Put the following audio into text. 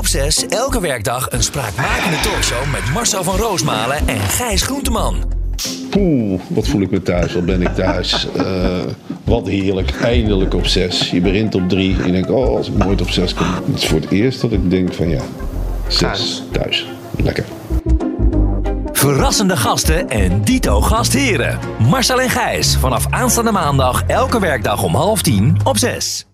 op 6, elke werkdag een spraakmakende talkshow met Marcel van Roosmalen en Gijs Groenteman. Poeh, wat voel ik me thuis, wat ben ik thuis. Eh, wat heerlijk, eindelijk op 6. Je begint op 3 en je denkt, oh, als ik nooit op 6 kom. Het is voor het eerst dat ik denk van ja, 6 thuis. Lekker. Verrassende gasten en dito gastheren. Marcel en Gijs vanaf aanstaande maandag elke werkdag om half tien op 6.